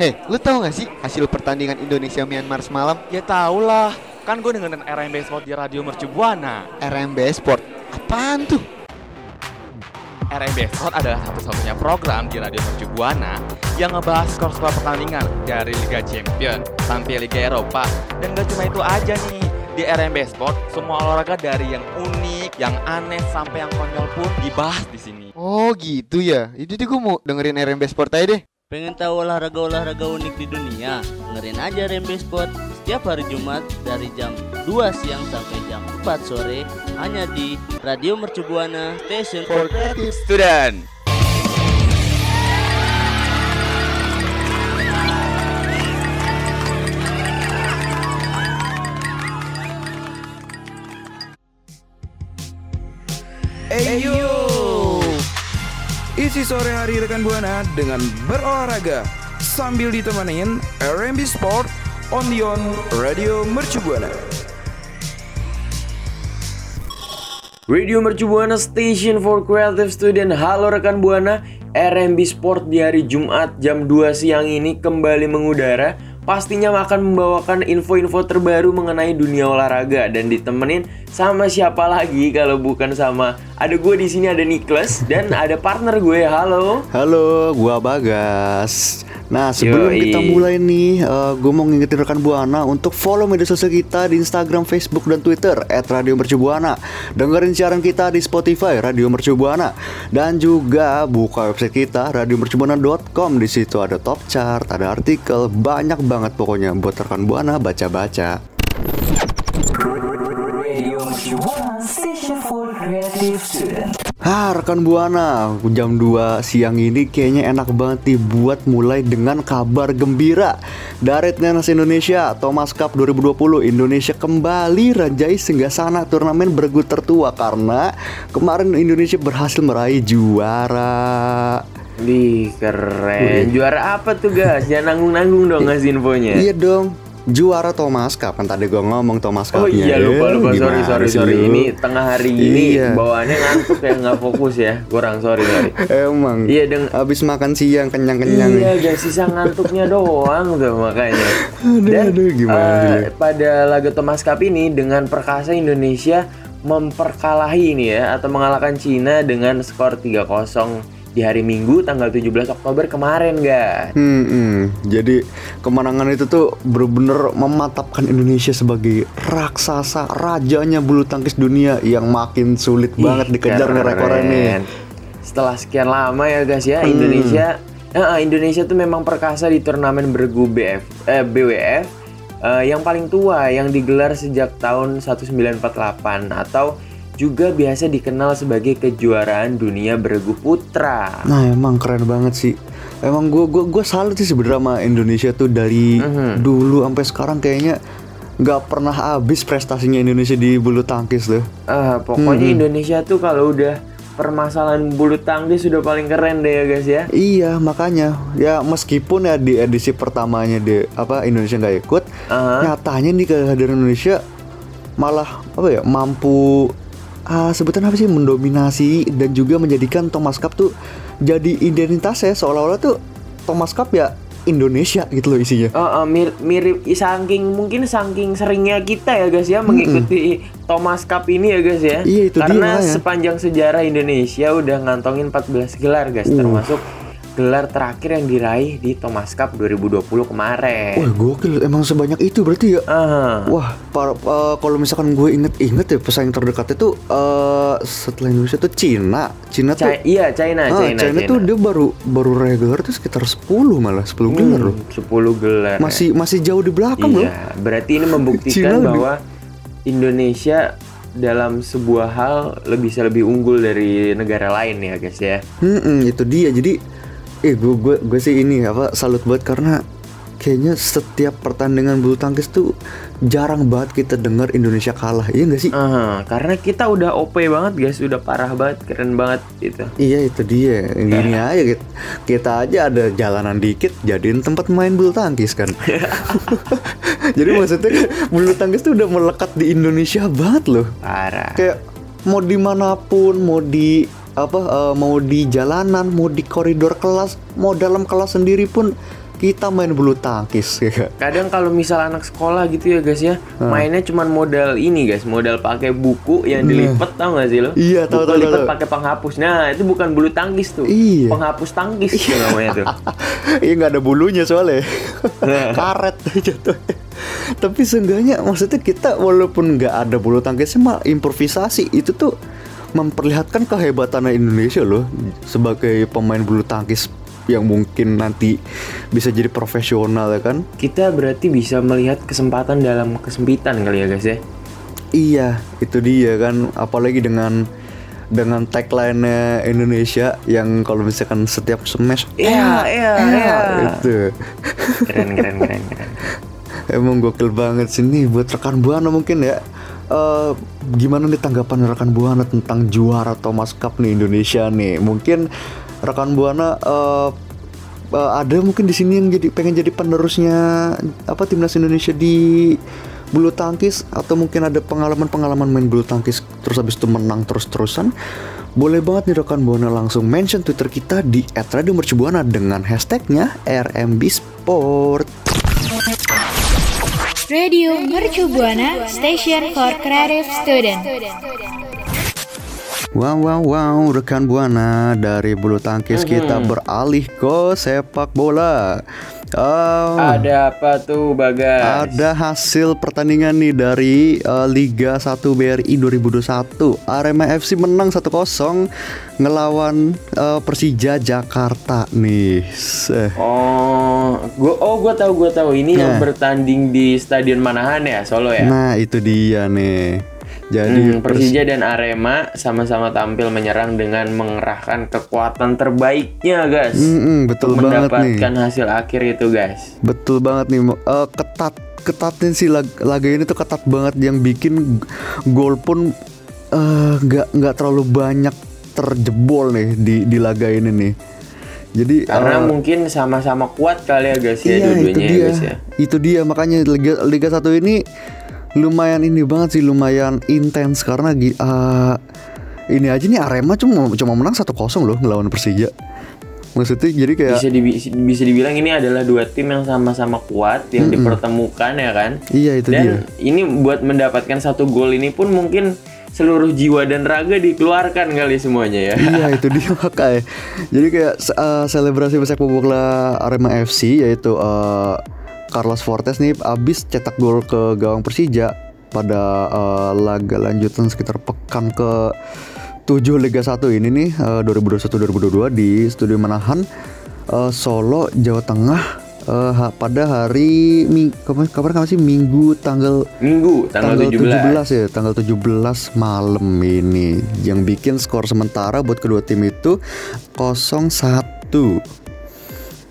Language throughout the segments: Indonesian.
Hei, lu tahu gak sih hasil pertandingan Indonesia Myanmar semalam? Ya tau lah, kan gue dengerin RMB Sport di Radio Mercu Buana. RMB Sport. Apaan tuh? RMB Sport adalah satu-satunya program di Radio Mercu Buana yang ngebahas skor-skor pertandingan dari Liga Champion sampai Liga Eropa. Dan gak cuma itu aja nih, di RMB Sport semua olahraga dari yang unik, yang aneh sampai yang konyol pun dibahas di sini. Oh gitu ya. Tuh gue mau dengerin RMB Sport aja deh. Pengen tahu olahraga-olahraga unik di dunia? Dengerin aja Rembe Sport setiap hari Jumat dari jam 2 siang sampai jam 4 sore hanya di Radio Mercu Buana Station for Student. Isi sore hari rekan Buana dengan berolahraga. Sambil ditemenin RMB Sport on the on Radio Mercu Buana. Radio Mercu Buana Station for Creative Student. Halo rekan Buana. RMB Sport di hari Jumat jam 2 siang ini kembali mengudara. Pastinya akan membawakan info-info terbaru mengenai dunia olahraga. Dan ditemenin sama siapa lagi kalau bukan sama ada gue di sini ada Niklas dan ada partner gue. Halo. Halo, gua Bagas. Nah, sebelum Yoi. kita mulai nih, eh, gue mau ngingetin rekan Buana untuk follow media sosial kita di Instagram, Facebook, dan Twitter @radiomercubuana. Dengerin siaran kita di Spotify Radio Mercu Buana dan juga buka website kita radiomercubuana.com. Di situ ada top chart, ada artikel, banyak banget pokoknya buat rekan Buana baca-baca. Ah, rekan Buana, jam 2 siang ini kayaknya enak banget nih buat mulai dengan kabar gembira. Dari Tenas Indonesia, Thomas Cup 2020, Indonesia kembali rajai singgasana turnamen bergu tertua karena kemarin Indonesia berhasil meraih juara. Wih keren. Juara apa tuh guys? Jangan nanggung-nanggung dong ngasih infonya. Iya dong, juara Thomas Cup kan tadi gua ngomong Thomas Oh Cup-nya. iya lupa lupa sorry Gimana sorry sorry lu? ini tengah hari ini Iya. bawaannya ngantuk ya nggak fokus ya kurang sorry sorry Emang. Iya, deng- Habis makan siang kenyang-kenyang. iya guys sisa ngantuknya doang tuh makanya Aduh, dan aduh, gimana dia? pada laga Thomas Cup ini dengan perkasa Indonesia memperkalahi ini ya atau mengalahkan Cina dengan skor 3-0 di hari Minggu tanggal 17 Oktober kemarin guys Hmm, hmm. jadi kemenangan itu tuh bener-bener mematapkan Indonesia sebagai raksasa rajanya bulu tangkis dunia yang makin sulit banget Ih, dikejar nih rekornya nih. keren. Setelah sekian lama ya guys ya Hmm. Indonesia eh, Indonesia tuh memang perkasa di turnamen bergu BF eh, BWF eh, yang paling tua yang digelar sejak tahun 1948 atau juga biasa dikenal sebagai kejuaraan dunia bergu putra. Nah emang keren banget sih. Emang gue gua gua salut sih sebenarnya sama Indonesia tuh dari Mhm. dulu sampai sekarang kayaknya nggak pernah habis prestasinya Indonesia di bulu tangkis tuh. Eh, pokoknya Hmm. Indonesia tuh kalau udah permasalahan bulu tangkis sudah paling keren deh ya guys ya. Iya makanya ya meskipun ya di edisi pertamanya di apa Indonesia nggak ikut, Aha. nyatanya nih kehadiran Indonesia malah apa ya mampu ah, sebutan apa sih mendominasi dan juga menjadikan Thomas Cup tuh jadi identitasnya seolah-olah tuh Thomas Cup ya Indonesia gitu loh isinya. Oh, oh, mir- mirip saking mungkin saking seringnya kita ya guys ya mengikuti Thomas Cup ini ya guys ya. Iya, itu dia Karena makanya. sepanjang sejarah Indonesia udah ngantongin 14 gelar guys Uh. termasuk gelar terakhir yang diraih di Thomas Cup 2020 kemarin. Wah gokil emang sebanyak itu berarti ya. Ah. Wah, par- eh, kalau misalkan gue inget-inget ya pesaing terdekatnya tuh eh setelah Indonesia tuh Cina. Cina tuh Chi- iya China, Ah, China, China, tuh dia baru baru raih gelar tuh sekitar 10 malah 10 gelar loh. Hmm, 10 gelar. Masih masih jauh di belakang loh. Iya, berarti ini membuktikan bahwa Indonesia dalam sebuah hal lebih bisa lebih unggul dari negara lain ya guys ya. Hmm, itu dia. Jadi eh gue gue gue sih ini apa salut banget karena kayaknya setiap pertandingan bulu tangkis tuh jarang banget kita dengar Indonesia kalah. Iya gak sih? Ah, karena kita udah OP banget guys, udah parah banget, keren banget gitu. Iya itu dia Gini aja kita, kita aja ada jalanan dikit Jadiin tempat main bulu tangkis kan Jadi maksudnya kan Bulu tangkis tuh udah melekat di Indonesia banget loh Parah. Kayak mau di mana pun Mau di apa eh, mau di jalanan mau di koridor kelas mau dalam kelas sendiri pun kita main bulu tangkis ya kan? Kadang kalau misal anak sekolah gitu ya guys ya, mainnya cuman modal ini guys, modal pakai buku yang dilipet tau gak sih lo? Iya, tahu, tahu, lipet pakai penghapus. Nah itu bukan bulu tangkis tuh, Iya. penghapus tangkis tuh namanya tuh. Iya nggak ada bulunya soalnya karet jatuhnya. Tapi seenggaknya maksudnya kita walaupun nggak ada bulu tangkisnya mah improvisasi itu tuh memperlihatkan kehebatan Indonesia loh sebagai pemain bulu tangkis yang mungkin nanti bisa jadi profesional ya kan? Kita berarti bisa melihat kesempatan dalam kesempitan kali ya guys ya. Iya, itu dia kan apalagi dengan dengan tagline Indonesia yang kalau misalkan setiap smash Iya, iya, iya. itu Keren, keren, keren, keren. Emang gokil banget sih nih buat rekan buana mungkin ya. Eh, gimana nih tanggapan rekan buana tentang juara Thomas Cup nih Indonesia nih? Mungkin rekan buana eh, eh, ada mungkin di sini yang jadi pengen jadi penerusnya apa timnas Indonesia di bulu tangkis atau mungkin ada pengalaman-pengalaman main bulu tangkis terus habis itu menang terus-terusan boleh banget nih rekan buana langsung mention Twitter kita di @radiomercubuana dengan hashtagnya RMB Sport. Radio Mercu Buana Station for Creative Student. Wow wow wow rekan buana dari bulu tangkis kita beralih ke sepak bola. Oh, Ada apa tuh Bagas? ada hasil pertandingan nih dari eh, Liga 1 BRI 2021. Arema FC menang 1-0 ngelawan eh, Persija Jakarta nih. Seh. Oh, gua oh gua tahu gua tahu ini yang Nah. bertanding di Stadion Manahan ya, Solo ya. Nah, itu dia nih. Jadi Hmm, Persija dan Arema sama-sama tampil menyerang dengan mengerahkan kekuatan terbaiknya, guys. Mm-mm, betul untuk banget nih. mendapatkan hasil akhir itu, guys. Betul banget nih, Eh, ketat ketatnya sih lag- laga ini tuh ketat banget yang bikin gol pun eh, nggak nggak terlalu banyak terjebol nih di di laga ini nih. Jadi Karena eh, mungkin sama-sama kuat kali ya, guys ya, iya itu dua-duanya ya, dia, guys ya. itu dia makanya Liga Liga 1 ini lumayan ini banget sih lumayan intens karena eh, ini aja nih Arema cuma cuma menang 1-0 loh ngelawan Persija. Maksudnya jadi kayak Bisa dibi- bisa dibilang ini adalah dua tim yang sama-sama kuat yang dipertemukan ya kan. iya itu dia. Dan ini buat mendapatkan satu gol ini pun mungkin seluruh jiwa dan raga dikeluarkan kali semuanya ya. iya itu dia makanya jadi kayak eh, selebrasi sepak bola Arema FC yaitu eh, Carlos Fortes nih abis cetak gol ke gawang Persija pada eh, laga lanjutan sekitar pekan ke 7 Liga 1 ini nih eh, 2021-2022 di Studio Manahan eh, Solo Jawa Tengah ha- pada hari ming kapan kapan kapan sih Minggu tanggal Minggu tanggal, 17. 17 ya, tanggal 17 malam ini yang bikin skor sementara buat kedua tim itu 0-1.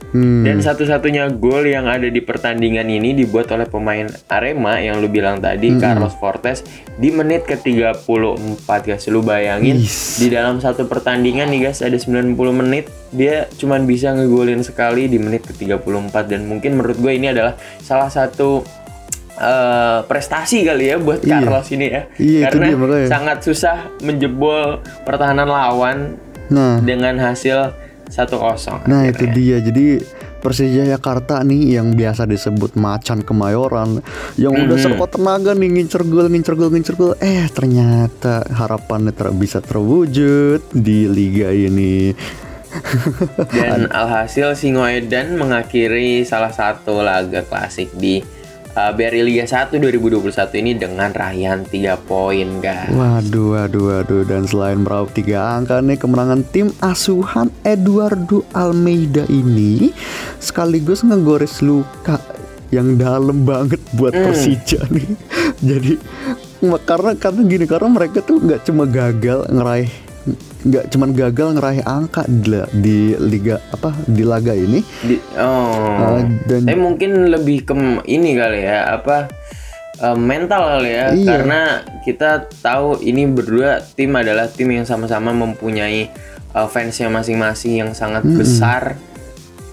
Hmm. Dan satu-satunya gol yang ada di pertandingan ini dibuat oleh pemain Arema yang lu bilang tadi Carlos Fortes di menit ke-34 guys. Lu bayangin Is. di dalam satu pertandingan nih guys ada 90 menit dia cuman bisa ngegolin sekali di menit ke-34 dan mungkin menurut gue ini adalah salah satu eh, prestasi kali ya buat Iya. Carlos ini ya. Iya, Karena dia makanya. sangat susah menjebol pertahanan lawan Nah, dengan hasil 1-0. nah itu akhirnya. dia. Jadi Persija Jakarta nih yang biasa disebut macan kemayoran yang udah Mhm. sekuat tenaga nih ngincer gol ngincer gol ngincer gol eh ternyata harapannya ter bisa terwujud di liga ini Dan alhasil Singoedan mengakhiri salah satu laga klasik di uh, BRI Liga 1 2021 ini dengan raihan 3 poin, guys. Waduh, waduh, waduh. Dan selain meraup tiga angka nih, kemenangan tim asuhan Eduardo Almeida ini sekaligus ngegores luka yang dalam banget buat Persija nih. Jadi karena karena gini karena mereka tuh nggak cuma gagal ngeraih nggak cuma gagal ngeraih angka di, di liga apa di laga ini. Di- oh. Ah, dan- Tapi mungkin lebih ke ini kali ya, apa uh, mental kali ya. Iya. karena kita tahu ini berdua tim adalah tim yang sama-sama mempunyai uh, fansnya masing-masing yang sangat besar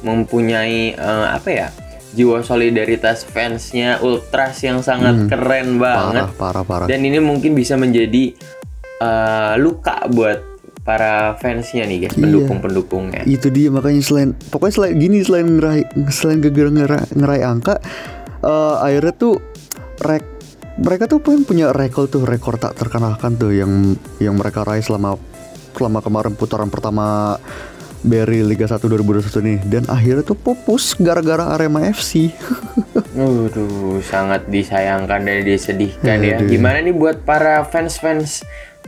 mempunyai uh, apa ya jiwa solidaritas fansnya ultras yang sangat keren banget. Parah parah parah. Dan ini mungkin bisa menjadi uh, luka buat para fansnya nih guys, Iya. pendukung-pendukungnya. itu dia makanya selain pokoknya selain gini selain ngerai selain gara ngerai, ngerai angka eh akhirnya tuh rek mereka tuh pengen punya rekor tuh rekor tak terkalahkan tuh yang yang mereka raih selama selama kemarin putaran pertama dari Liga 1 2021 nih dan akhirnya tuh pupus gara-gara Arema FC Waduh, sangat disayangkan dan disedihkan ya. Aduh. Gimana nih buat para fans-fans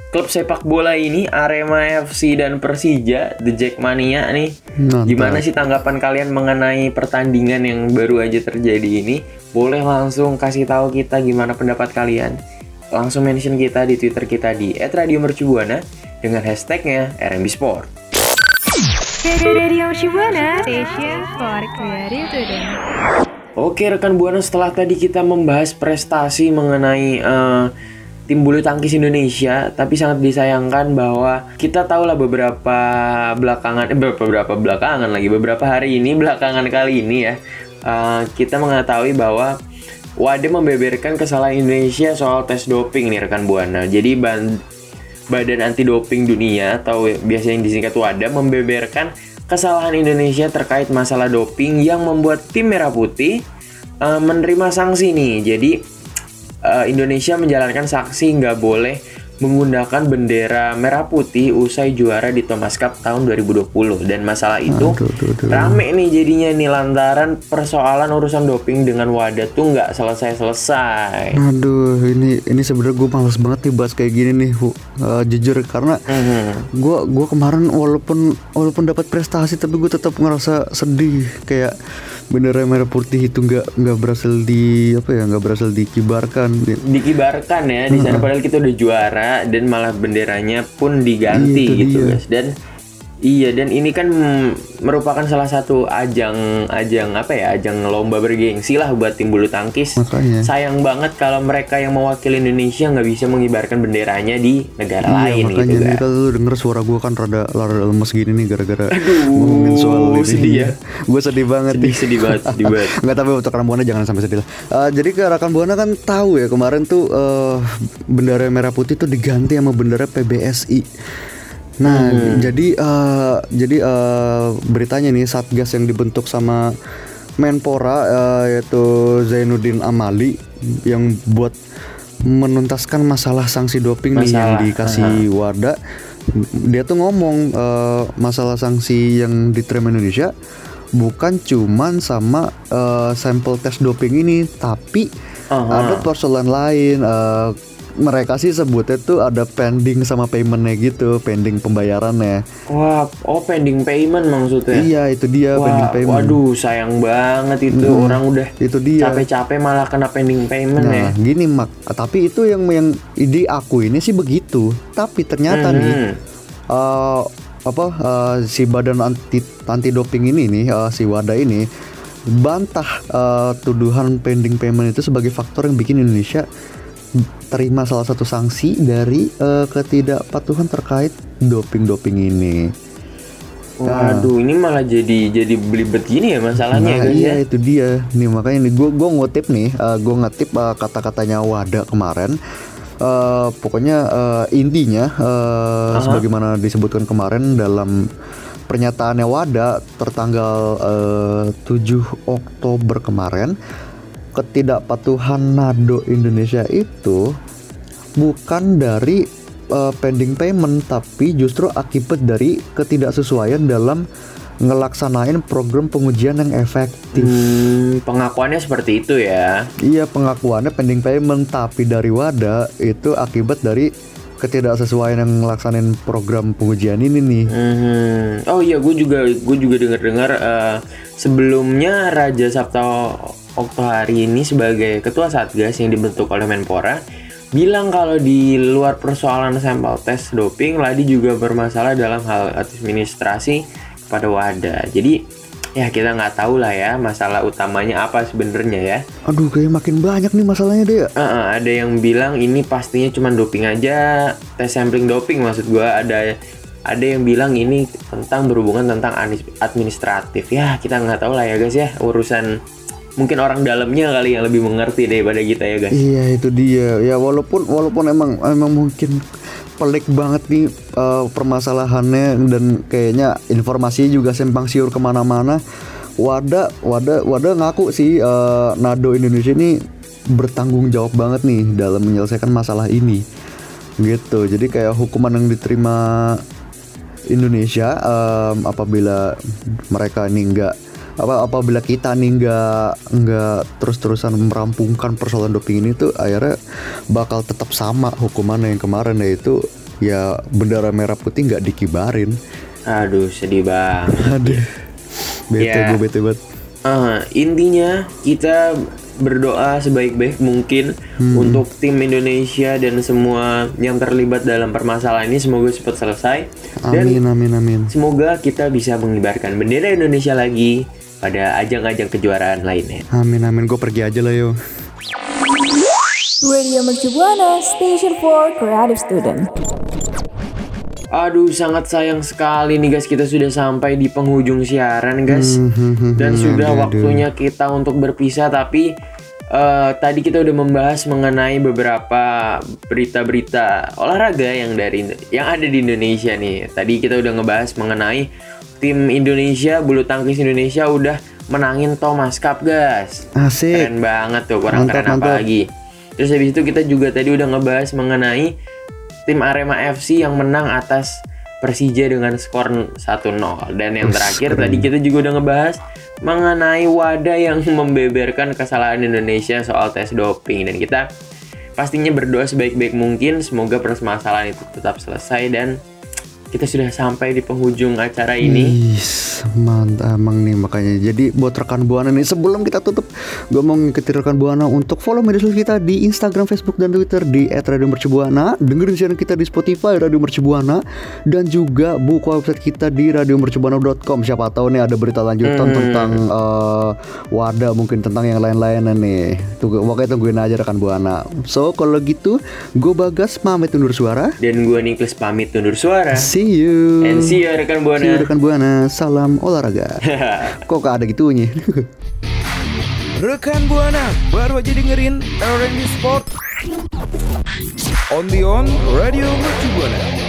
klub sepak bola ini Arema FC dan Persija The Jackmania nih. Mantap. Gimana sih tanggapan kalian mengenai pertandingan yang baru aja terjadi ini? Boleh langsung kasih tahu kita gimana pendapat kalian. Langsung mention kita di Twitter kita di @radiomercubuana dengan hashtagnya RMB Sport. Radio Shibuana Station for Creative Student. Oke rekan buana setelah tadi kita membahas prestasi mengenai eh, tim bulu tangkis Indonesia, tapi sangat disayangkan bahwa kita tahu lah beberapa belakangan, eh, beberapa belakangan lagi beberapa hari ini belakangan kali ini ya eh, kita mengetahui bahwa WADA membeberkan kesalahan Indonesia soal tes doping nih rekan buana. Jadi ban- Badan Anti Doping Dunia atau biasa yang disingkat WADA membeberkan kesalahan Indonesia terkait masalah doping yang membuat tim Merah Putih eh, menerima sanksi nih. Jadi eh, Indonesia menjalankan sanksi nggak boleh menggunakan bendera merah putih usai juara di Thomas Cup tahun 2020 dan masalah itu Aduh, aduh, aduh. rame nih jadinya nih lantaran persoalan urusan doping dengan wadah tuh nggak selesai-selesai. Aduh, ini ini sebenarnya gue males banget nih bahas kayak gini nih, Hu. Eh, jujur karena Mhm. gua gua kemarin walaupun walaupun dapat prestasi tapi gue tetap ngerasa sedih kayak bendera merah putih itu nggak nggak berhasil di apa ya nggak berhasil dikibarkan. Dikibarkan ya di sana padahal kita udah juara dan malah benderanya pun diganti Iya, itu gitu dia. guys. Dan iya dan ini kan merupakan salah satu ajang ajang apa ya ajang lomba bergengsi lah buat tim bulu tangkis Makanya. sayang banget kalau mereka yang mewakili Indonesia nggak bisa mengibarkan benderanya di negara Iya, lain makanya gitu nih kan kalau lu denger suara gue kan rada rada lemes gini nih gara-gara ngomongin soal ini. sedih ya. gue sedih banget sedih nih. sedih banget sedih banget Nggak tapi untuk rekan buana jangan sampai sedih lah. Eh, jadi ke rekan buana kan tahu ya kemarin tuh eh, bendera merah putih tuh diganti sama bendera PBSI. Nah jadi eh, jadi eh, beritanya nih satgas yang dibentuk sama Menpora eh, yaitu Zainuddin Amali yang buat menuntaskan masalah sanksi doping nih yang Masalah, dikasih Wada. Dia tuh ngomong eh, masalah sanksi yang diterima Indonesia bukan cuman sama eh, sampel tes doping ini, tapi Aha. ada persoalan lain. eh, mereka sih sebutnya tuh ada pending sama paymentnya gitu, pending pembayarannya. wah oh pending payment maksudnya Iya itu dia pending Wah, payment. waduh sayang banget itu orang udah itu dia. capek-capek malah kena pending payment ya Nah, gini mak, tapi itu yang yang ide aku ini sih begitu. Tapi ternyata nih Mhm. eh, apa eh, si badan anti anti doping ini nih eh, si WADA ini bantah eh, tuduhan pending payment itu sebagai faktor yang bikin Indonesia terima salah satu sanksi dari eh, ketidakpatuhan terkait doping-doping ini. Waduh, ini malah jadi jadi belibet gini ya masalahnya Nah, guys iya ya. itu dia nih makanya nih gue gue ngutip nih gue ngetip eh, kata-katanya Wada kemarin Eh, pokoknya eh, intinya eh, sebagaimana disebutkan kemarin dalam pernyataannya Wada tertanggal eh, 7 Oktober kemarin ketidakpatuhan Nado Indonesia itu bukan dari eh, pending payment tapi justru akibat dari ketidaksesuaian dalam ngelaksanain program pengujian yang efektif. Hmm, pengakuannya seperti itu ya. Iya pengakuannya pending payment tapi dari WADA itu akibat dari ketidaksesuaian yang ngelaksanain program pengujian ini nih. Mhm. Oh iya, gue juga gue juga dengar-dengar eh, sebelumnya Raja Sabta Oktohari ini sebagai ketua satgas yang dibentuk oleh Menpora bilang kalau di luar persoalan sampel tes doping, Ladi juga bermasalah dalam hal administrasi kepada WADA. Jadi ya kita nggak tahu lah ya masalah utamanya apa sebenarnya ya. Aduh kayak makin banyak nih masalahnya deh. Eh, eh, ada yang bilang ini pastinya cuma doping aja, tes sampling doping maksud gua ada ada yang bilang ini tentang berhubungan tentang administratif. Ya, kita nggak tahu lah ya guys ya urusan mungkin orang dalamnya kali yang lebih mengerti daripada kita ya guys. Iya itu dia. Ya walaupun walaupun emang emang mungkin pelik banget nih eh, permasalahannya dan kayaknya informasi juga simpang siur ke mana-mana. Wada Wada Wada ngaku sih eh, Nado Indonesia ini bertanggung jawab banget nih dalam menyelesaikan masalah ini. Gitu. Jadi kayak hukuman yang diterima Indonesia em, apabila mereka ini enggak apa apabila kita nih nggak nggak terus-terusan merampungkan persoalan doping ini tuh akhirnya bakal tetap sama hukumannya yang kemarin yaitu ya bendera merah putih nggak dikibarin. Aduh sedih banget. Aduh. Bete Ya. gue bete banget. Ah, intinya kita berdoa sebaik-baik mungkin Hmm. untuk tim Indonesia dan semua yang terlibat dalam permasalahan ini semoga cepat selesai dan Amin amin amin. semoga kita bisa mengibarkan bendera Indonesia lagi pada ajang-ajang kejuaraan lainnya. Amin amin gue pergi aja lah yo. Radio Mercu Buana, Station for Creative Student. Aduh sangat sayang sekali nih guys kita sudah sampai di penghujung siaran guys dan sudah aduh, aduh. waktunya kita untuk berpisah tapi eh, tadi kita udah membahas mengenai beberapa berita-berita olahraga yang dari yang ada di Indonesia nih tadi kita udah ngebahas mengenai tim Indonesia bulu tangkis Indonesia udah menangin Thomas Cup guys. Asik. keren banget tuh kurang Mantap, keren apa lagi terus habis itu kita juga tadi udah ngebahas mengenai tim Arema FC yang menang atas Persija dengan skor 1-0 dan yang terakhir keren. tadi kita juga udah ngebahas mengenai wadah yang membeberkan kesalahan Indonesia soal tes doping. Dan kita pastinya berdoa sebaik-baik mungkin. Semoga permasalahan itu tetap selesai dan kita sudah sampai di penghujung acara ini Is, mantap emang nih makanya. Jadi buat rekan buana nih sebelum kita tutup, gue mau ngikutin rekan buana untuk follow media sosial kita di Instagram, Facebook dan Twitter di @radiomercubuana. Dengerin siaran kita di Spotify Radio Mercubuana dan juga buka website kita di radiomercubuana.com. Siapa tahu nih ada berita lanjutan tentang eh, wadah mungkin tentang yang lain-lain nih. Tunggu, pokoknya tungguin aja rekan buana. So kalau gitu, gue Bagas pamit undur suara. dan gue Niklas pamit undur suara See you. and see you rekan See you, buana rekan buana. Salam olahraga. Kok gak ada gitunya? Rekan Buana baru aja dengerin R&B Sport on the on Radio Mercu Buana.